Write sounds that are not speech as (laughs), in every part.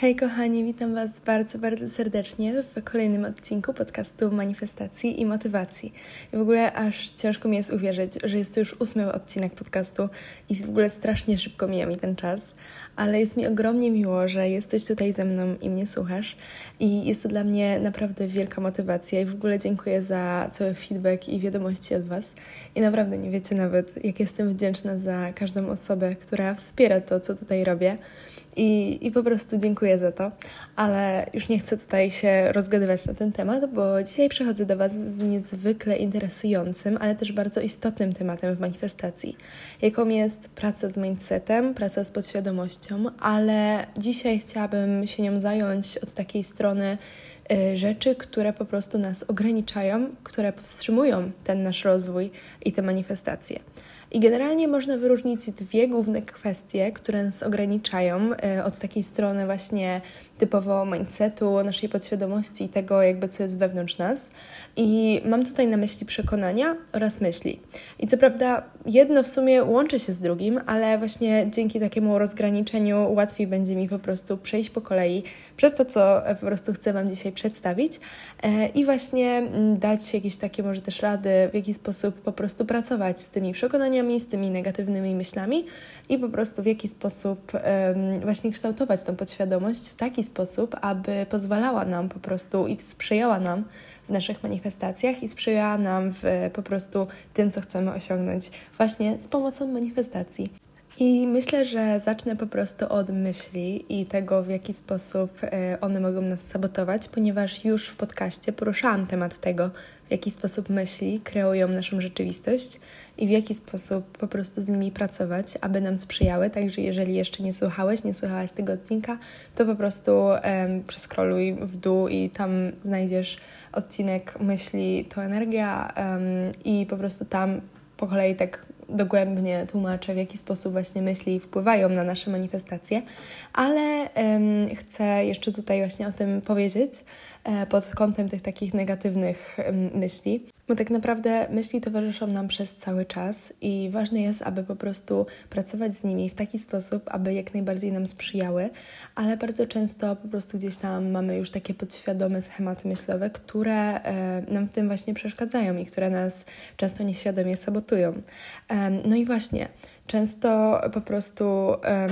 Hej kochani, witam Was bardzo, bardzo serdecznie w kolejnym odcinku podcastu Manifestacji i Motywacji. I w ogóle aż ciężko mi jest uwierzyć, że jest to już ósmy odcinek podcastu i w ogóle strasznie szybko mija mi ten czas, ale jest mi ogromnie miło, że jesteś tutaj ze mną i mnie słuchasz i jest to dla mnie naprawdę wielka motywacja i w ogóle dziękuję za cały feedback i wiadomości od Was i naprawdę nie wiecie nawet, jak jestem wdzięczna za każdą osobę, która wspiera to, co tutaj robię. I, I po prostu dziękuję za to, ale już nie chcę tutaj się rozgadywać na ten temat, bo dzisiaj przychodzę do Was z niezwykle interesującym, ale też bardzo istotnym tematem w manifestacji, jaką jest praca z mindsetem, praca z podświadomością, ale dzisiaj chciałabym się nią zająć od takiej strony y, rzeczy, które po prostu nas ograniczają, które powstrzymują ten nasz rozwój i te manifestacje. I generalnie można wyróżnić dwie główne kwestie, które nas ograniczają e, od takiej strony właśnie typowo mindsetu, naszej podświadomości i tego jakby co jest wewnątrz nas. I mam tutaj na myśli przekonania oraz myśli. I co prawda jedno w sumie łączy się z drugim, ale właśnie dzięki takiemu rozgraniczeniu łatwiej będzie mi po prostu przejść po kolei przez to, co po prostu chcę Wam dzisiaj przedstawić e, i właśnie mm, dać jakieś takie może też rady, w jaki sposób po prostu pracować z tymi przekonaniami, z tymi negatywnymi myślami i po prostu w jaki sposób właśnie kształtować tą podświadomość w taki sposób, aby pozwalała nam po prostu i sprzyjała nam w naszych manifestacjach i sprzyjała nam w po prostu tym, co chcemy osiągnąć właśnie z pomocą manifestacji. I myślę, że zacznę po prostu od myśli i tego, w jaki sposób e, one mogą nas sabotować, ponieważ już w podcaście poruszałam temat tego, w jaki sposób myśli kreują naszą rzeczywistość i w jaki sposób po prostu z nimi pracować, aby nam sprzyjały. Także jeżeli jeszcze nie słuchałeś, nie słuchałaś tego odcinka, to po prostu um, przeskroluj w dół i tam znajdziesz odcinek myśli to energia um, i po prostu tam po kolei tak dogłębnie tłumaczę, w jaki sposób właśnie myśli wpływają na nasze manifestacje, ale um, chcę jeszcze tutaj właśnie o tym powiedzieć pod kątem tych takich negatywnych um, myśli. Bo tak naprawdę myśli towarzyszą nam przez cały czas i ważne jest, aby po prostu pracować z nimi w taki sposób, aby jak najbardziej nam sprzyjały, ale bardzo często po prostu gdzieś tam mamy już takie podświadome schematy myślowe, które e, nam w tym właśnie przeszkadzają i które nas często nieświadomie sabotują. E, no i właśnie, często po prostu. E,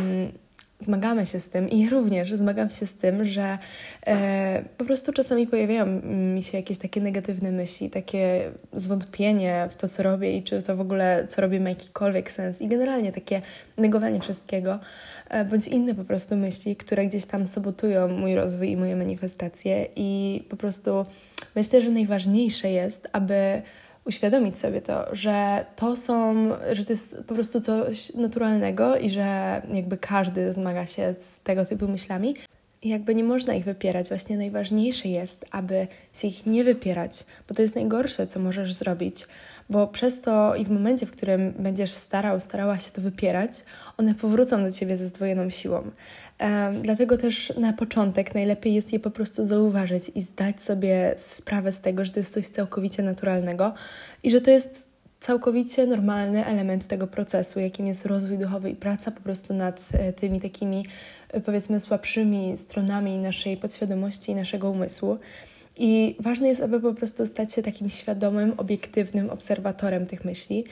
zmagamy się z tym i również zmagam się z tym, że e, po prostu czasami pojawiają mi się jakieś takie negatywne myśli, takie zwątpienie w to, co robię i czy to w ogóle, co robię, ma jakikolwiek sens. I generalnie takie negowanie wszystkiego, e, bądź inne po prostu myśli, które gdzieś tam sabotują mój rozwój i moje manifestacje. I po prostu myślę, że najważniejsze jest, aby uświadomić sobie to, że to są, że to jest po prostu coś naturalnego i że jakby każdy zmaga się z tego typu myślami. Jakby nie można ich wypierać. Właśnie najważniejsze jest, aby się ich nie wypierać, bo to jest najgorsze, co możesz zrobić, bo przez to i w momencie, w którym będziesz starał, starała się to wypierać, one powrócą do ciebie ze zdwojoną siłą. Um, dlatego też na początek najlepiej jest je po prostu zauważyć i zdać sobie sprawę z tego, że to jest coś całkowicie naturalnego i że to jest całkowicie normalny element tego procesu, jakim jest rozwój duchowy i praca po prostu nad e, tymi takimi, e, powiedzmy, słabszymi stronami naszej podświadomości i naszego umysłu. I ważne jest, aby po prostu stać się takim świadomym, obiektywnym obserwatorem tych myśli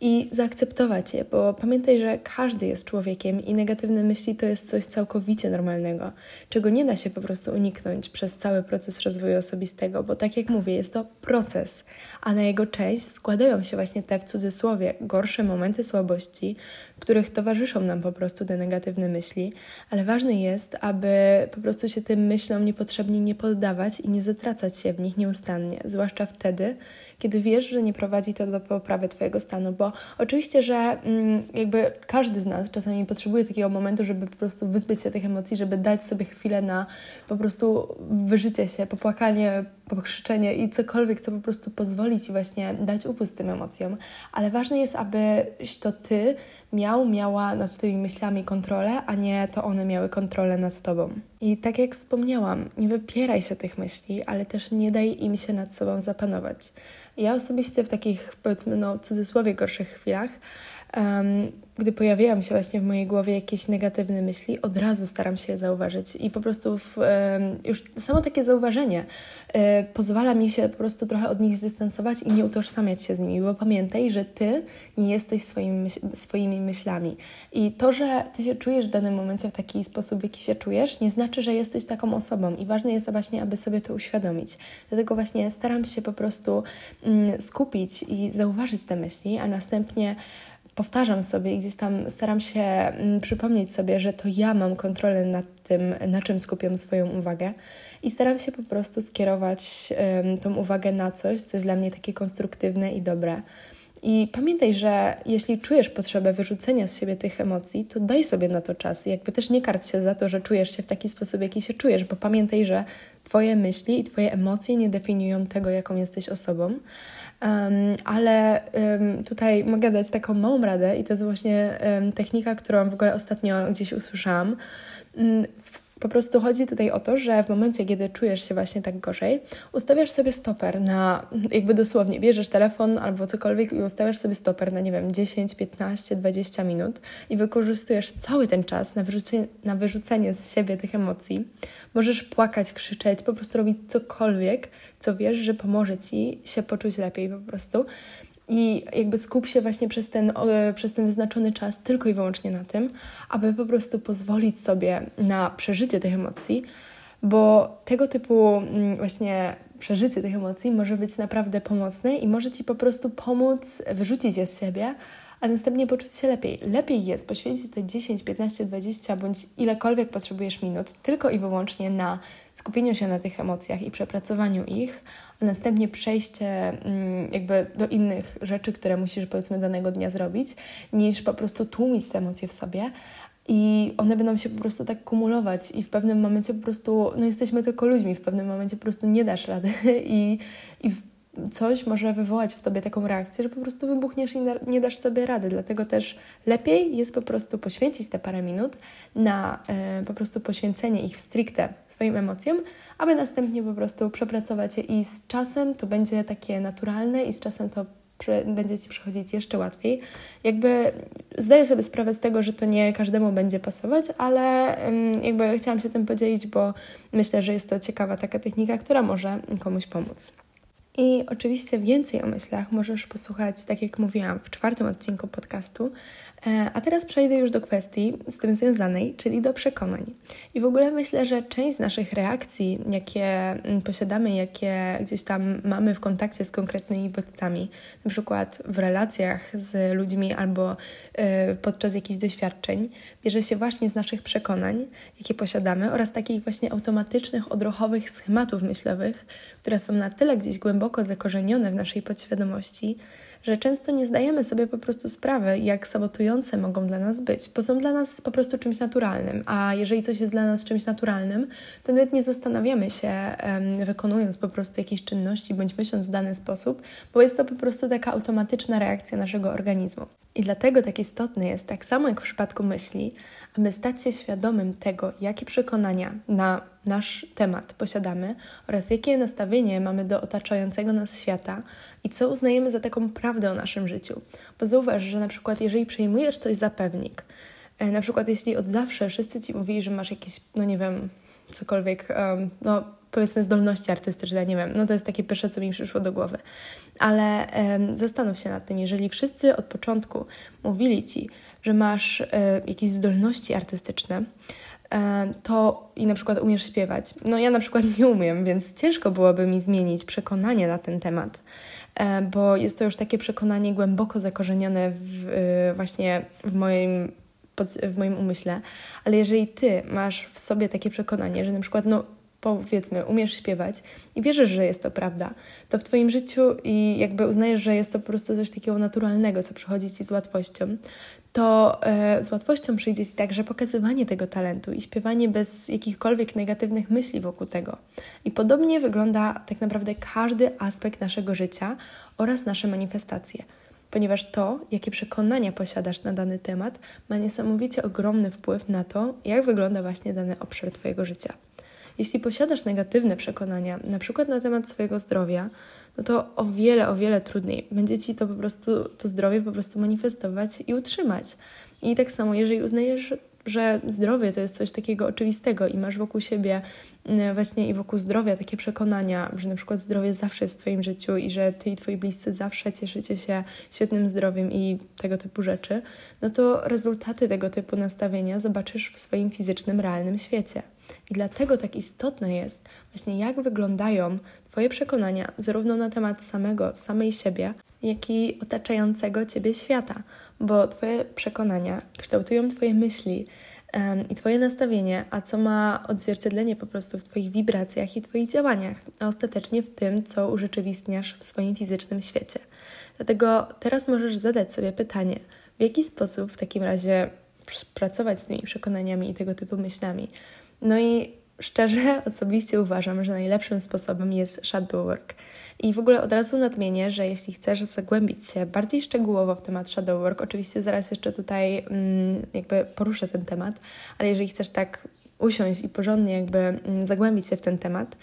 i zaakceptować je, bo pamiętaj, że każdy jest człowiekiem i negatywne myśli to jest coś całkowicie normalnego, czego nie da się po prostu uniknąć przez cały proces rozwoju osobistego, bo tak jak mówię, jest to proces, a na jego część składają się właśnie te w cudzysłowie gorsze momenty słabości, których towarzyszą nam po prostu te negatywne myśli, ale ważne jest, aby po prostu się tym myślom niepotrzebnie nie poddawać i nie zatracać się w nich nieustannie, zwłaszcza wtedy, kiedy wiesz, że nie prowadzi to do poprawy Twojego stanu, bo oczywiście, że mm, jakby każdy z nas czasami potrzebuje takiego momentu, żeby po prostu wyzbyć się tych emocji, żeby dać sobie chwilę na po prostu wyżycie się, popłakanie, pokrzyczenie i cokolwiek, co po prostu pozwoli Ci właśnie dać upust tym emocjom. Ale ważne jest, abyś to Ty miał, miała nad tymi myślami kontrolę, a nie to one miały kontrolę nad Tobą. I tak jak wspomniałam, nie wypieraj się tych myśli, ale też nie daj im się nad sobą zapanować. Ja osobiście w takich, powiedzmy, no, w cudzysłowie gorszych chwilach um, gdy pojawiają się właśnie w mojej głowie jakieś negatywne myśli, od razu staram się je zauważyć. I po prostu w, um, już samo takie zauważenie um, pozwala mi się po prostu trochę od nich zdystansować i nie utożsamiać się z nimi, bo pamiętaj, że ty nie jesteś swoimi, myśl swoimi myślami. I to, że ty się czujesz w danym momencie w taki sposób, w jaki się czujesz, nie znaczy, że jesteś taką osobą. I ważne jest właśnie, aby sobie to uświadomić. Dlatego właśnie staram się po prostu mm, skupić i zauważyć te myśli, a następnie powtarzam sobie i gdzieś tam staram się mm, przypomnieć sobie, że to ja mam kontrolę nad tym, na czym skupiam swoją uwagę i staram się po prostu skierować tą uwagę na coś, co jest dla mnie takie konstruktywne i dobre. I pamiętaj, że jeśli czujesz potrzebę wyrzucenia z siebie tych emocji, to daj sobie na to czas. I jakby też nie karć się za to, że czujesz się w taki sposób, jaki się czujesz, bo pamiętaj, że Twoje myśli i Twoje emocje nie definiują tego, jaką jesteś osobą. Um, ale um, tutaj mogę dać taką małą radę, i to jest właśnie um, technika, którą w ogóle ostatnio gdzieś usłyszałam. Mm, po prostu chodzi tutaj o to, że w momencie, kiedy czujesz się właśnie tak gorzej, ustawiasz sobie stoper na, jakby dosłownie, bierzesz telefon albo cokolwiek i ustawiasz sobie stoper na, nie wiem, 10, 15, 20 minut i wykorzystujesz cały ten czas na na wyrzucenie z siebie tych emocji. Możesz płakać, krzyczeć, po prostu robić cokolwiek, co wiesz, że pomoże Ci się poczuć lepiej po prostu. I jakby skup się właśnie przez ten, przez ten wyznaczony czas tylko i wyłącznie na tym, aby po prostu pozwolić sobie na przeżycie tych emocji, bo tego typu mm, właśnie przeżycie tych emocji może być naprawdę pomocne i może Ci po prostu pomóc wyrzucić je z siebie, a następnie poczuć się lepiej. Lepiej jest poświęcić te 10, 15, 20 bądź ilekolwiek potrzebujesz minut tylko i wyłącznie na skupieniu się na tych emocjach i przepracowaniu ich, a następnie przejście mm, jakby do innych rzeczy, które musisz powiedzmy danego dnia zrobić, niż po prostu tłumić te emocje w sobie. I one będą się po prostu tak kumulować, i w pewnym momencie po prostu, no jesteśmy tylko ludźmi, w pewnym momencie po prostu nie dasz rady, (laughs) i, i w coś może wywołać w tobie taką reakcję, że po prostu wybuchniesz i nie dasz sobie rady. Dlatego też lepiej jest po prostu poświęcić te parę minut na e, po prostu poświęcenie ich stricte swoim emocjom, aby następnie po prostu przepracować je i z czasem to będzie takie naturalne i z czasem to będzie Ci przychodzić jeszcze łatwiej. Jakby zdaję sobie sprawę z tego, że to nie każdemu będzie pasować, ale jakby chciałam się tym podzielić, bo myślę, że jest to ciekawa taka technika, która może komuś pomóc. I oczywiście więcej o myślach możesz posłuchać, tak jak mówiłam, w czwartym odcinku podcastu. E, a teraz przejdę już do kwestii z tym związanej, czyli do przekonań. I w ogóle myślę, że część z naszych reakcji, jakie mm, posiadamy, jakie gdzieś tam mamy w kontakcie z konkretnymi bodźcami, na przykład w relacjach z ludźmi albo e, podczas jakichś doświadczeń, bierze się właśnie z naszych przekonań, jakie posiadamy oraz takich właśnie automatycznych, odruchowych schematów myślowych, które są na tyle gdzieś głęboko zakorzenione w naszej podświadomości, że często nie zdajemy sobie po prostu sprawy, jak sabotujące mogą dla nas być, bo są dla nas po prostu czymś naturalnym. A jeżeli coś jest dla nas czymś naturalnym, to nawet nie zastanawiamy się, wykonując po prostu jakieś czynności bądź myśląc w dany sposób, bo jest to po prostu taka automatyczna reakcja naszego organizmu. I dlatego tak istotne jest, tak samo jak w przypadku myśli, aby stać się świadomym tego, jakie przekonania na nasz temat posiadamy oraz jakie nastawienie mamy do otaczającego nas świata i co uznajemy za taką prawdę o naszym życiu. Bo zauważ, że na przykład jeżeli przyjmujesz coś za pewnik, e, na przykład jeśli od zawsze wszyscy Ci mówili, że masz jakieś, no nie wiem, cokolwiek, um, no powiedzmy zdolności artystyczne, nie wiem, no to jest takie pierwsze, co mi przyszło do głowy. Ale um, zastanów się nad tym, jeżeli wszyscy od początku mówili Ci, że masz um, jakieś zdolności artystyczne, to i na przykład umiesz śpiewać. No ja na przykład nie umiem, więc ciężko byłoby mi zmienić przekonanie na ten temat, bo jest to już takie przekonanie głęboko zakorzenione w, y, właśnie w moim, w moim umyśle. Ale jeżeli ty masz w sobie takie przekonanie, że na przykład no powiedzmy, umiesz śpiewać i wierzysz, że jest to prawda, to w Twoim życiu i jakby uznajesz, że jest to po prostu coś takiego naturalnego, co przychodzi Ci z łatwością, to e, z łatwością przyjdzie Ci także pokazywanie tego talentu i śpiewanie bez jakichkolwiek negatywnych myśli wokół tego. I podobnie wygląda tak naprawdę każdy aspekt naszego życia oraz nasze manifestacje ponieważ to, jakie przekonania posiadasz na dany temat, ma niesamowicie ogromny wpływ na to, jak wygląda właśnie dany obszar Twojego życia. Jeśli posiadasz negatywne przekonania, na przykład na temat swojego zdrowia, no to o wiele, o wiele trudniej będzie ci to po prostu, to zdrowie po prostu manifestować i utrzymać. I tak samo, jeżeli uznajesz, że zdrowie to jest coś takiego oczywistego i masz wokół siebie mm, właśnie i wokół zdrowia takie przekonania, że na przykład zdrowie zawsze jest w Twoim życiu i że Ty i Twoi bliscy zawsze cieszycie się świetnym zdrowiem i tego typu rzeczy, no to rezultaty tego typu nastawienia zobaczysz w swoim fizycznym, realnym świecie. I dlatego tak istotne jest właśnie jak wyglądają Twoje przekonania, zarówno na temat samego, samej siebie, jak i otaczającego Ciebie świata, bo Twoje przekonania kształtują Twoje myśli um, i Twoje nastawienie, a co ma odzwierciedlenie po prostu w Twoich wibracjach i Twoich działaniach, a ostatecznie w tym, co urzeczywistniasz w swoim fizycznym świecie. Dlatego teraz możesz zadać sobie pytanie, w jaki sposób w takim razie pracować z tymi przekonaniami i tego typu myślami. No i szczerze, (laughs) osobiście uważam, że najlepszym sposobem jest shadow work. I w ogóle od razu nadmienię, że jeśli chcesz zagłębić się bardziej szczegółowo w temat shadow work, oczywiście zaraz jeszcze tutaj mm, jakby poruszę ten temat, ale jeżeli chcesz tak usiąść i porządnie jakby mm, zagłębić się w ten temat,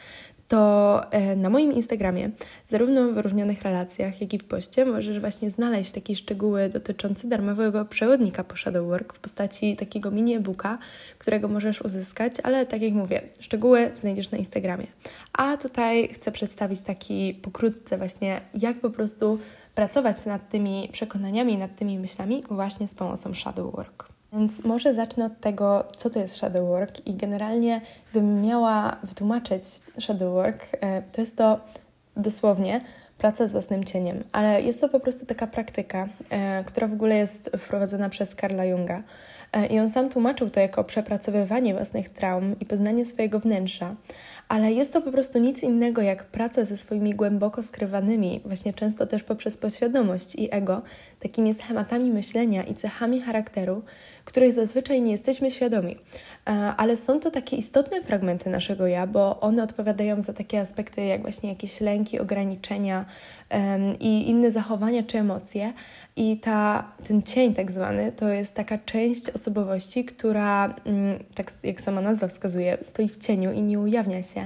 to e, na moim Instagramie, zarówno w wyróżnionych relacjach, jak i w poście, możesz właśnie znaleźć takie szczegóły dotyczące darmowego przewodnika po Shadow Work w postaci takiego mini e-booka, którego możesz uzyskać, ale tak jak mówię, szczegóły znajdziesz na Instagramie. A tutaj chcę przedstawić taki pokrótce właśnie, jak po prostu pracować nad tymi przekonaniami, nad tymi myślami właśnie z pomocą Shadow Work. Więc może zacznę od tego, co to jest shadow work i generalnie gdybym miała wytłumaczyć shadow work, e, to jest to dosłownie praca z własnym cieniem, ale jest to po prostu taka praktyka, e, która w ogóle jest wprowadzona przez Karla Junga. E, I on sam tłumaczył to jako przepracowywanie własnych traum i poznanie swojego wnętrza, ale jest to po prostu nic innego jak praca ze swoimi głęboko skrywanymi, właśnie często też poprzez podświadomość i ego, takimi schematami myślenia i cechami charakteru, których zazwyczaj nie jesteśmy świadomi. E, ale są to takie istotne fragmenty naszego ja, bo one odpowiadają za takie aspekty jak właśnie jakieś lęki, ograniczenia i inne zachowania czy emocje. I ta, ten cień tak zwany to jest taka część osobowości, która, mm, tak jak sama nazwa wskazuje, stoi w cieniu i nie ujawnia się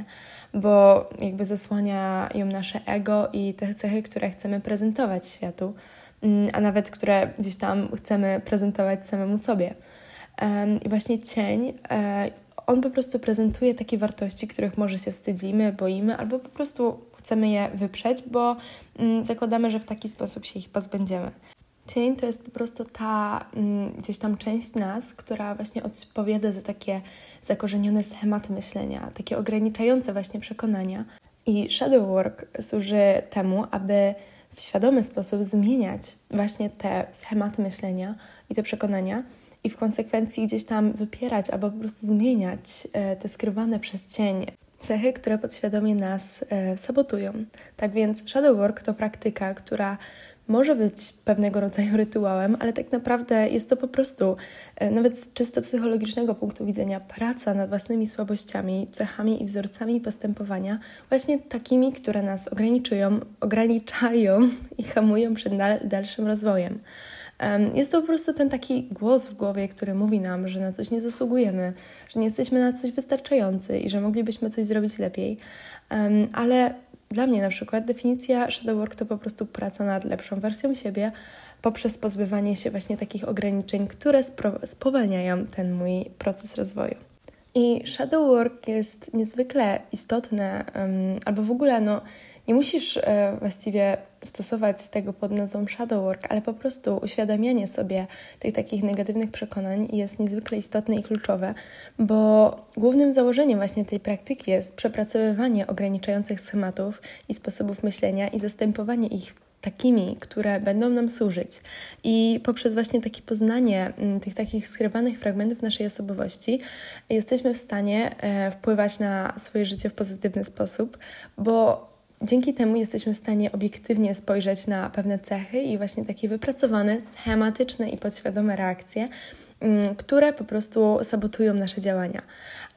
bo jakby zasłania ją nasze ego i te cechy, które chcemy prezentować światu. Mm, a nawet które gdzieś tam chcemy prezentować samemu sobie. I właśnie cień, e, on po prostu prezentuje takie wartości, których może się wstydzimy, boimy, albo po prostu chcemy je wyprzeć, bo mm, zakładamy, że w taki sposób się ich pozbędziemy. Cień to jest po prostu ta mm, gdzieś tam część nas, która właśnie odpowiada za takie zakorzenione schematy myślenia, takie ograniczające właśnie przekonania. I shadow work służy temu, aby w świadomy sposób zmieniać właśnie te schematy myślenia i te przekonania i w konsekwencji gdzieś tam wypierać albo po prostu zmieniać e, te skrywane przez cień cechy, które podświadomie nas e, sabotują. Tak więc shadow work to praktyka, która może być pewnego rodzaju (laughs) rytuałem, ale tak naprawdę jest to po prostu, e, nawet z czysto psychologicznego punktu widzenia, praca nad własnymi słabościami, cechami i wzorcami postępowania, właśnie takimi, które nas ograniczują, ograniczają (laughs) i hamują przed dalszym rozwojem. Jest to po prostu ten taki głos w głowie, który mówi nam, że na coś nie zasługujemy, że nie jesteśmy na coś wystarczający i że moglibyśmy coś zrobić lepiej. Ale dla mnie na przykład definicja shadow work to po prostu praca nad lepszą wersją siebie poprzez pozbywanie się właśnie takich ograniczeń, które spowalniają ten mój proces rozwoju. I shadow work jest niezwykle istotne, um, albo w ogóle no, nie musisz e, właściwie stosować tego pod nazwą shadow work, ale po prostu uświadamianie sobie tych takich negatywnych przekonań jest niezwykle istotne i kluczowe, bo głównym założeniem właśnie tej praktyki jest przepracowywanie ograniczających schematów i sposobów myślenia i zastępowanie ich takimi, które będą nam służyć. I poprzez właśnie takie poznanie mm, tych takich skrywanych fragmentów naszej osobowości jesteśmy w stanie e, wpływać na swoje życie w pozytywny sposób, bo Dzięki temu jesteśmy w stanie obiektywnie spojrzeć na pewne cechy i właśnie takie wypracowane, schematyczne i podświadome reakcje, mm, które po prostu sabotują nasze działania.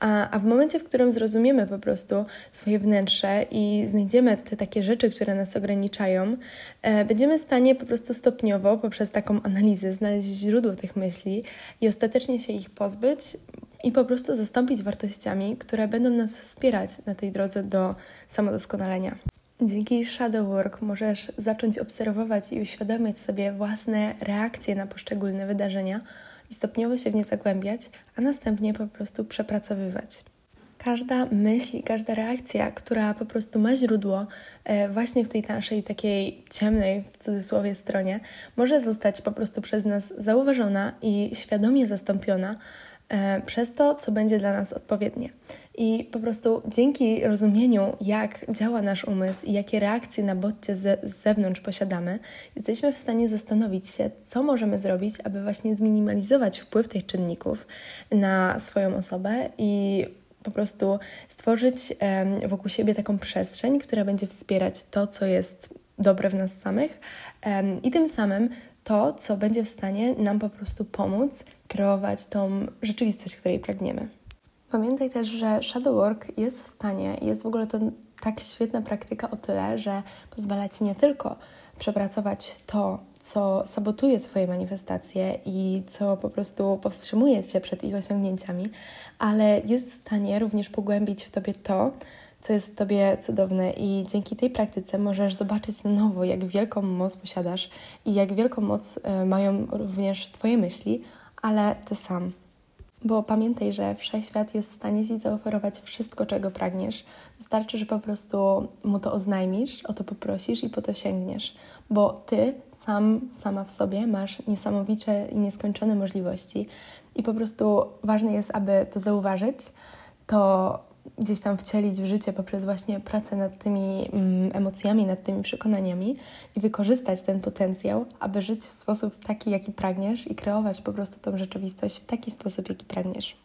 A, a w momencie, w którym zrozumiemy po prostu swoje wnętrze i znajdziemy te takie rzeczy, które nas ograniczają, e, będziemy w stanie po prostu stopniowo, poprzez taką analizę, znaleźć źródło tych myśli i ostatecznie się ich pozbyć i po prostu zastąpić wartościami, które będą nas wspierać na tej drodze do samodoskonalenia. Dzięki Shadow Work możesz zacząć obserwować i uświadamiać sobie własne reakcje na poszczególne wydarzenia i stopniowo się w nie zagłębiać, a następnie po prostu przepracowywać. Każda myśl i każda reakcja, która po prostu ma źródło e, właśnie w tej naszej takiej ciemnej, w cudzysłowie, stronie, może zostać po prostu przez nas zauważona i świadomie zastąpiona przez to, co będzie dla nas odpowiednie. I po prostu dzięki rozumieniu, jak działa nasz umysł i jakie reakcje na bodźce z, z zewnątrz posiadamy, jesteśmy w stanie zastanowić się, co możemy zrobić, aby właśnie zminimalizować wpływ tych czynników na swoją osobę i po prostu stworzyć wokół siebie taką przestrzeń, która będzie wspierać to, co jest dobre w nas samych i tym samym to, co będzie w stanie nam po prostu pomóc kreować tą rzeczywistość, której pragniemy. Pamiętaj też, że shadow work jest w stanie, jest w ogóle to tak świetna praktyka o tyle, że pozwala Ci nie tylko przepracować to, co sabotuje Twoje manifestacje i co po prostu powstrzymuje Cię przed ich osiągnięciami, ale jest w stanie również pogłębić w Tobie to, co jest w Tobie cudowne i dzięki tej praktyce możesz zobaczyć na nowo, jak wielką moc posiadasz i jak wielką moc e, mają również Twoje myśli, ale Ty sam. Bo pamiętaj, że wszechświat jest w stanie Ci zaoferować wszystko, czego pragniesz. Wystarczy, że po prostu mu to oznajmisz, o to poprosisz i po to sięgniesz. Bo Ty sam, sama w sobie masz niesamowicze i nieskończone możliwości i po prostu ważne jest, aby to zauważyć, to gdzieś tam wcielić w życie poprzez właśnie pracę nad tymi mm, emocjami, nad tymi przekonaniami i wykorzystać ten potencjał, aby żyć w sposób taki, jaki pragniesz i kreować po prostu tą rzeczywistość w taki sposób, jaki pragniesz.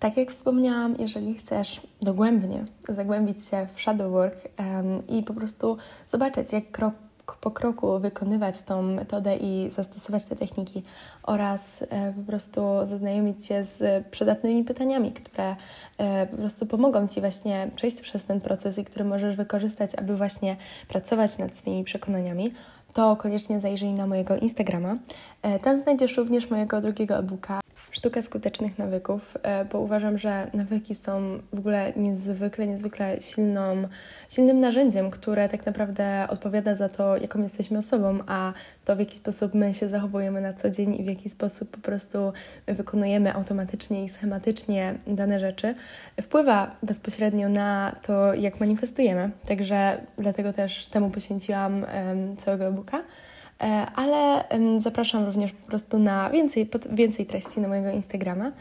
Tak jak wspomniałam, jeżeli chcesz dogłębnie zagłębić się w shadow work um, i po prostu zobaczyć, jak krok po kroku wykonywać tą metodę i zastosować te techniki oraz e, po prostu zaznajomić się z przydatnymi pytaniami, które e, po prostu pomogą Ci właśnie przejść przez ten proces i które możesz wykorzystać, aby właśnie pracować nad swoimi przekonaniami, to koniecznie zajrzyj na mojego Instagrama. E, tam znajdziesz również mojego drugiego e-booka sztuka skutecznych nawyków, e, bo uważam, że nawyki są w ogóle niezwykle, niezwykle silną, silnym narzędziem, które tak naprawdę odpowiada za to, jaką jesteśmy osobą, a to, w jaki sposób my się zachowujemy na co dzień i w jaki sposób po prostu wykonujemy automatycznie i schematycznie dane rzeczy, wpływa bezpośrednio na to, jak manifestujemy. Także dlatego też temu poświęciłam um, całego e-booka. E, ale zapraszam również po prostu na więcej, więcej treści na mojego Instagrama.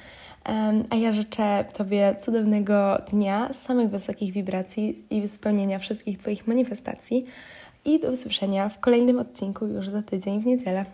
A ja życzę Tobie cudownego dnia, samych wysokich wibracji i spełnienia wszystkich Twoich manifestacji. I do usłyszenia w kolejnym odcinku już za tydzień w niedzielę.